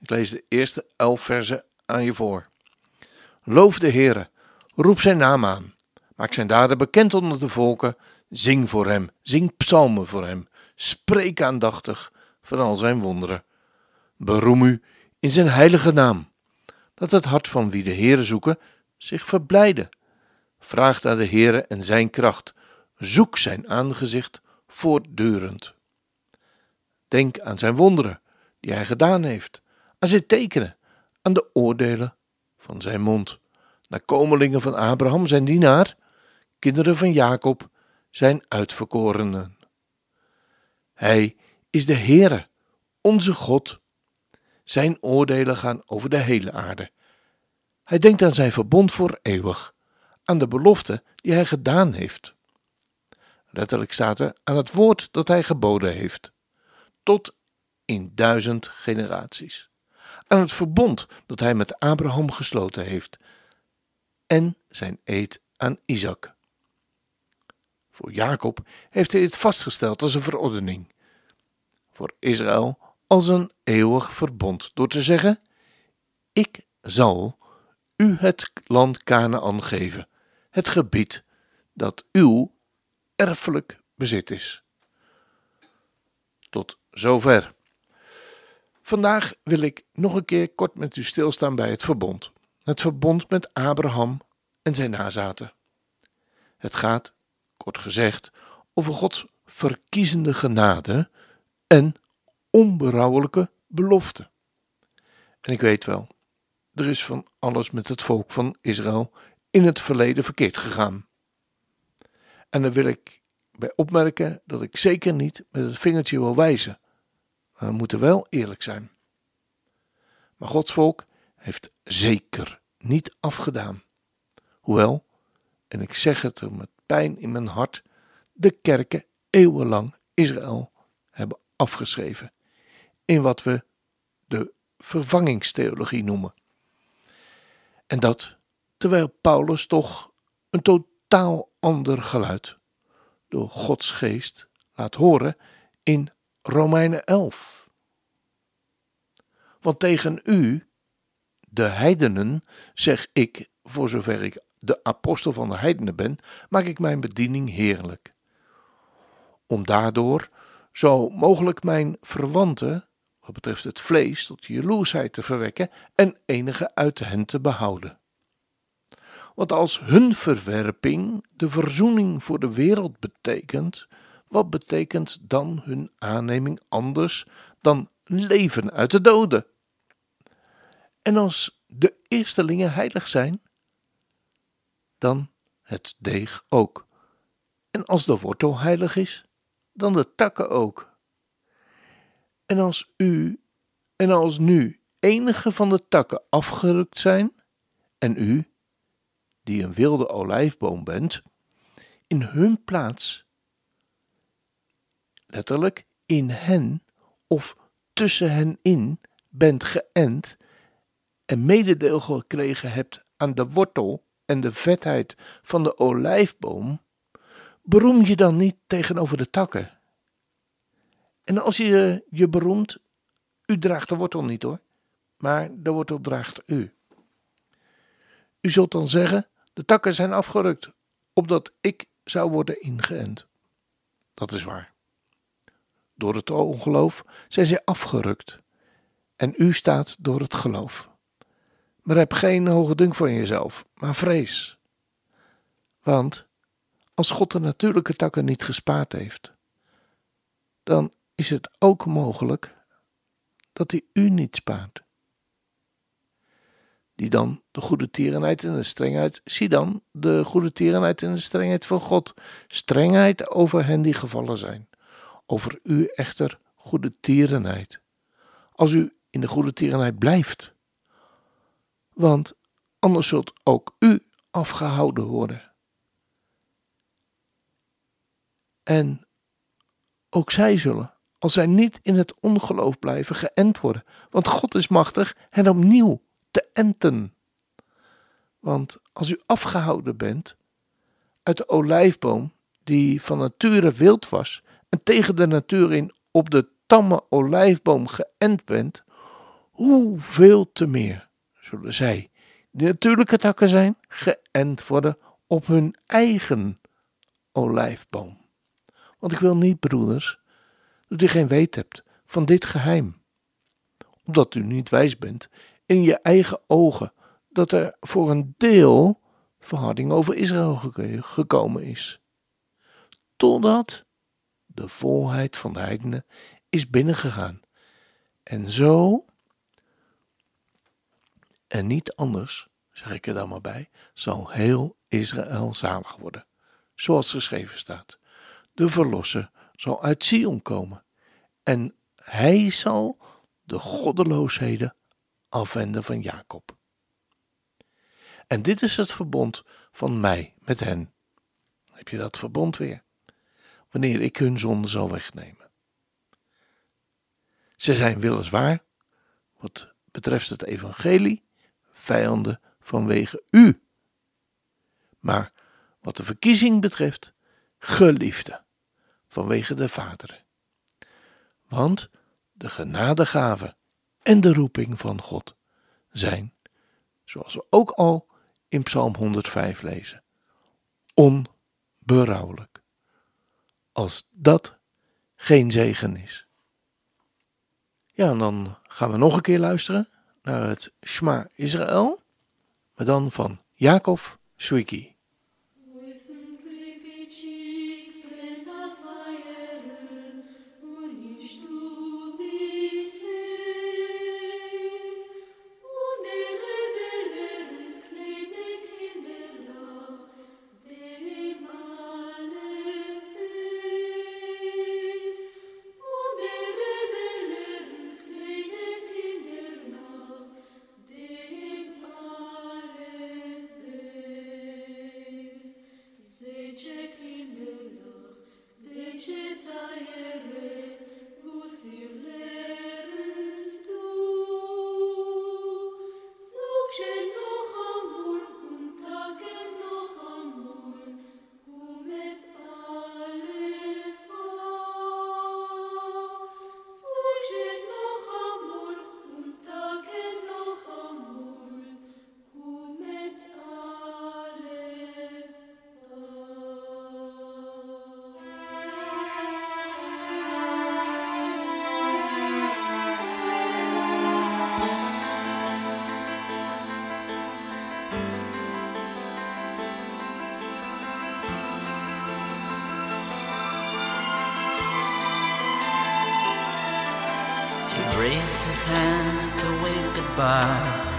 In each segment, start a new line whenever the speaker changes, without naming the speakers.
Ik lees de eerste elf versen aan je voor. Loof de Heere, roep zijn naam aan. Maak zijn daden bekend onder de volken. Zing voor hem, zing psalmen voor hem. Spreek aandachtig van al zijn wonderen. Beroem u in zijn heilige naam. Dat het hart van wie de Heere zoeken zich verblijde. Vraag naar de Heere en zijn kracht. Zoek zijn aangezicht voortdurend. Denk aan zijn wonderen die hij gedaan heeft, aan zijn tekenen, aan de oordelen van zijn mond. Nakomelingen van Abraham, zijn dienaar, kinderen van Jacob, zijn uitverkorenen. Hij is de Heere, onze God. Zijn oordelen gaan over de hele aarde. Hij denkt aan zijn verbond voor eeuwig, aan de belofte die hij gedaan heeft. Letterlijk staat er aan het woord dat hij geboden heeft tot in duizend generaties. Aan het verbond dat hij met Abraham gesloten heeft en zijn eed aan Isaac. Voor Jacob heeft hij het vastgesteld als een verordening. Voor Israël als een eeuwig verbond door te zeggen: Ik zal u het land Canaan geven, het gebied dat uw erfelijk bezit is. Tot zover. Vandaag wil ik nog een keer kort met u stilstaan bij het verbond. Het verbond met Abraham en zijn nazaten. Het gaat, kort gezegd, over Gods verkiezende genade en onberouwelijke belofte. En ik weet wel, er is van alles met het volk van Israël in het verleden verkeerd gegaan. En dan wil ik bij opmerken dat ik zeker niet met het vingertje wil wijzen. We moeten wel eerlijk zijn. Maar Gods volk heeft zeker niet afgedaan. Hoewel, en ik zeg het er met pijn in mijn hart, de kerken eeuwenlang Israël hebben afgeschreven. In wat we de vervangingstheologie noemen. En dat terwijl Paulus toch een totaal ander geluid door Gods geest laat horen in Romeinen 11. Want tegen u, de heidenen, zeg ik, voor zover ik de apostel van de heidenen ben, maak ik mijn bediening heerlijk. Om daardoor zo mogelijk mijn verwanten, wat betreft het vlees, tot jaloersheid te verwekken en enige uit hen te behouden. Want als hun verwerping de verzoening voor de wereld betekent, wat betekent dan hun aanneming anders dan leven uit de doden? En als de eerstelingen heilig zijn, dan het deeg ook. En als de wortel heilig is, dan de takken ook. En als u en als nu enige van de takken afgerukt zijn, en u, die een wilde olijfboom bent, in hun plaats, letterlijk in hen of tussen hen in, bent geënt en mededeel gekregen hebt aan de wortel en de vetheid van de olijfboom, beroem je dan niet tegenover de takken. En als je je beroemt, u draagt de wortel niet hoor, maar de wortel draagt u. U zult dan zeggen: de takken zijn afgerukt, opdat ik zou worden ingeënt. Dat is waar. Door het ongeloof zijn zij afgerukt. En u staat door het geloof. Maar heb geen hoge dunk van jezelf, maar vrees. Want als God de natuurlijke takken niet gespaard heeft, dan is het ook mogelijk dat hij u niet spaart die dan de goede tierenheid en de strengheid, zie dan de goede tierenheid en de strengheid van God. Strengheid over hen die gevallen zijn, over u echter goede tierenheid. Als u in de goede tierenheid blijft. Want anders zult ook u afgehouden worden. En ook zij zullen, als zij niet in het ongeloof blijven, geënt worden. Want God is machtig hen opnieuw te enten. Want als u afgehouden bent uit de olijfboom, die van nature wild was, en tegen de natuur in op de tamme olijfboom geënt bent, hoeveel te meer zullen zij, die natuurlijke takken zijn, geënt worden op hun eigen olijfboom. Want ik wil niet, broeders, dat u geen weet hebt van dit geheim, omdat u niet wijs bent in je eigen ogen dat er voor een deel verharding over Israël gekomen is. Totdat de volheid van de heidenen is binnengegaan. En zo, en niet anders, zeg ik er dan maar bij, zal heel Israël zalig worden. Zoals geschreven staat. De verlosser zal uit Sion komen. En hij zal de goddeloosheden afwenden van Jacob. En dit is het verbond van mij met hen. Heb je dat verbond weer? Wanneer ik hun zonde zal wegnemen. Ze zijn weliswaar, wat betreft het evangelie, vijanden vanwege u. Maar wat de verkiezing betreft, geliefde vanwege de Vader. Want de genadegave en de roeping van God zijn, zoals we ook al in Psalm 105 lezen. Onberouwelijk. Als dat geen zegen is. Ja, en dan gaan we nog een keer luisteren naar het Shema Israël, maar dan van Jacob Swiki.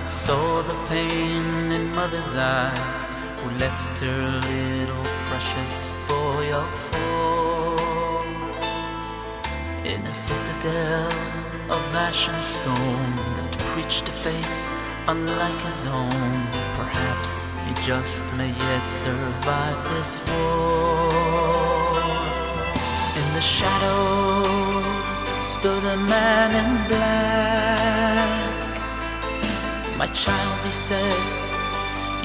Saw the pain in mother's eyes, who left her little precious boy of four in a citadel of ash and stone that preached a faith unlike his own. Perhaps he just may yet survive this war in the shadows stood a man in black. My child, he said,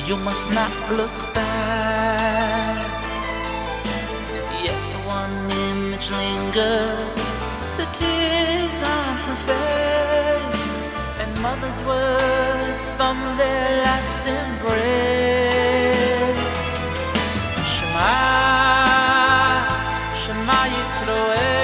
you must not look back. Yet one image lingered, the tears on her face, and mother's words from their last embrace. Shema, Shema Yisroel.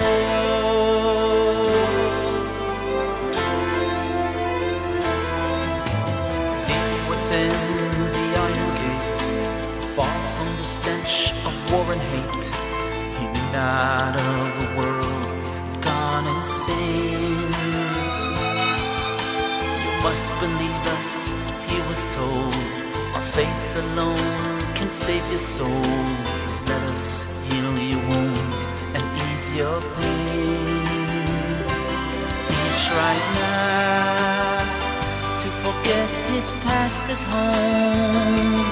must believe us, he was told. Our faith alone can save your soul. Please let us heal your wounds and ease your pain. Tried not to forget his past, his home.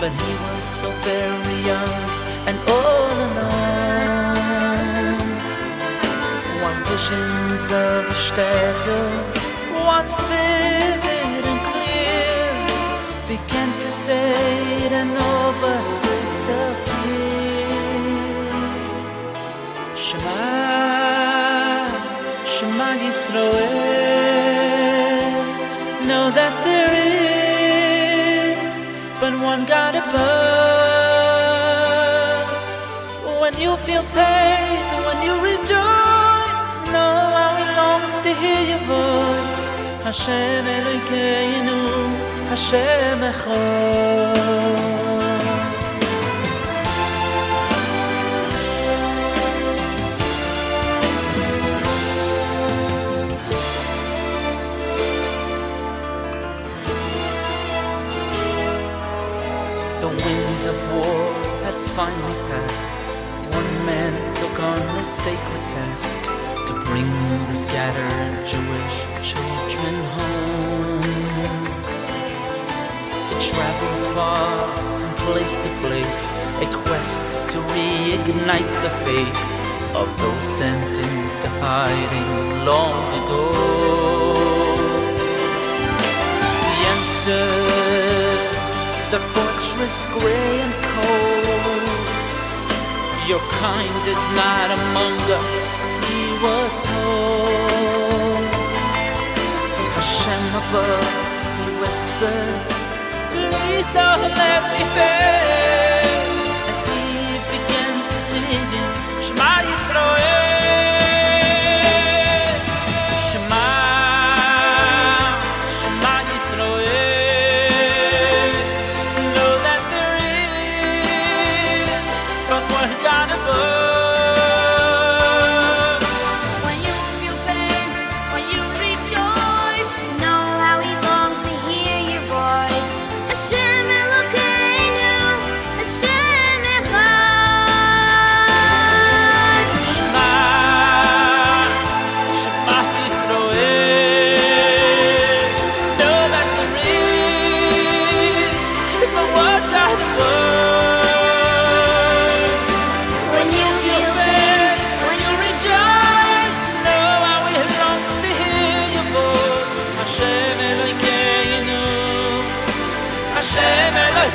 But he was so very young and all alone. One visions of a stätte, once vivid and clear, began to fade and all but disappear. Shema, Shema Yisrael, know that there is but one God above. When you feel pain, when you rejoice, He to hear your voice. Hashem Elokeinu, Hashem Echad. The winds of war had finally passed. One man took on the sacred task bring the scattered Jewish children home. He traveled far from place to place, a quest to reignite the faith of those sent into hiding long ago. He entered the fortress gray and cold. Your kind is not among us, was told. Hashem above, he whispered, please don't let me fail. As he began to sing, Shema Yisrael.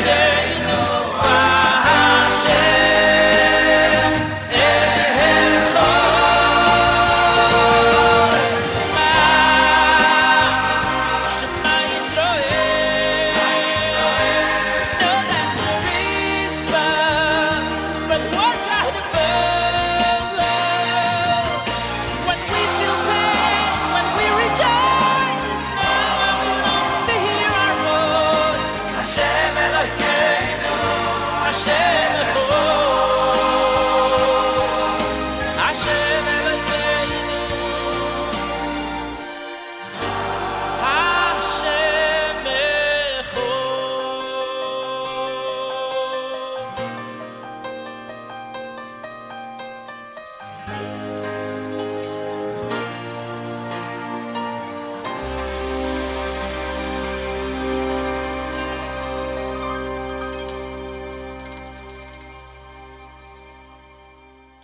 there.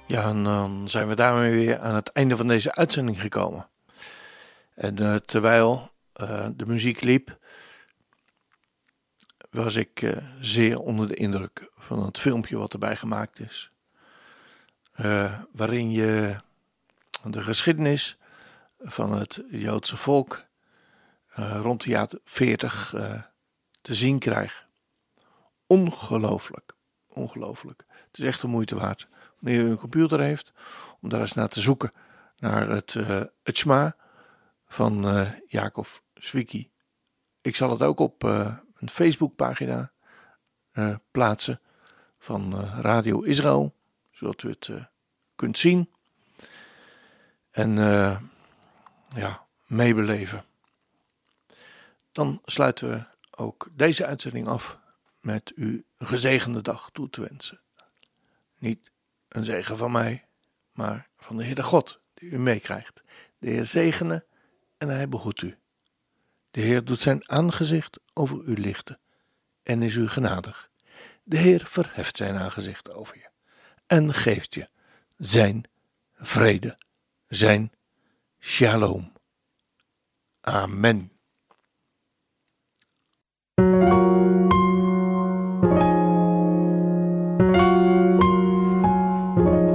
Ja, en dan zijn we daarmee weer aan het einde van deze uitzending gekomen. En eh, terwijl eh, de muziek liep, was ik eh, zeer onder de indruk van het filmpje wat erbij gemaakt is. Waarin je de geschiedenis van het Joodse volk rond de jaren 40 eh, te zien krijgt. Ongelooflijk, ongelooflijk. Het is echt de moeite waard wanneer u een computer heeft, om daar eens naar te zoeken naar het, eh het Shema van eh Jacob Zwicky. Ik zal het ook op eh, een Facebookpagina plaatsen van Radio Israël, zodat u het kunt zien en ja, meebeleven. Dan sluiten we ook deze uitzending af met u een gezegende dag toe te wensen. Niet een zegen van mij, maar van de Heere God die u meekrijgt. De Heer zegene en hij behoedt u. De Heer doet zijn aangezicht over u lichten en is u genadig. De Heer verheft zijn aangezicht over je en geeft je zijn vrede, zijn shalom. Amen.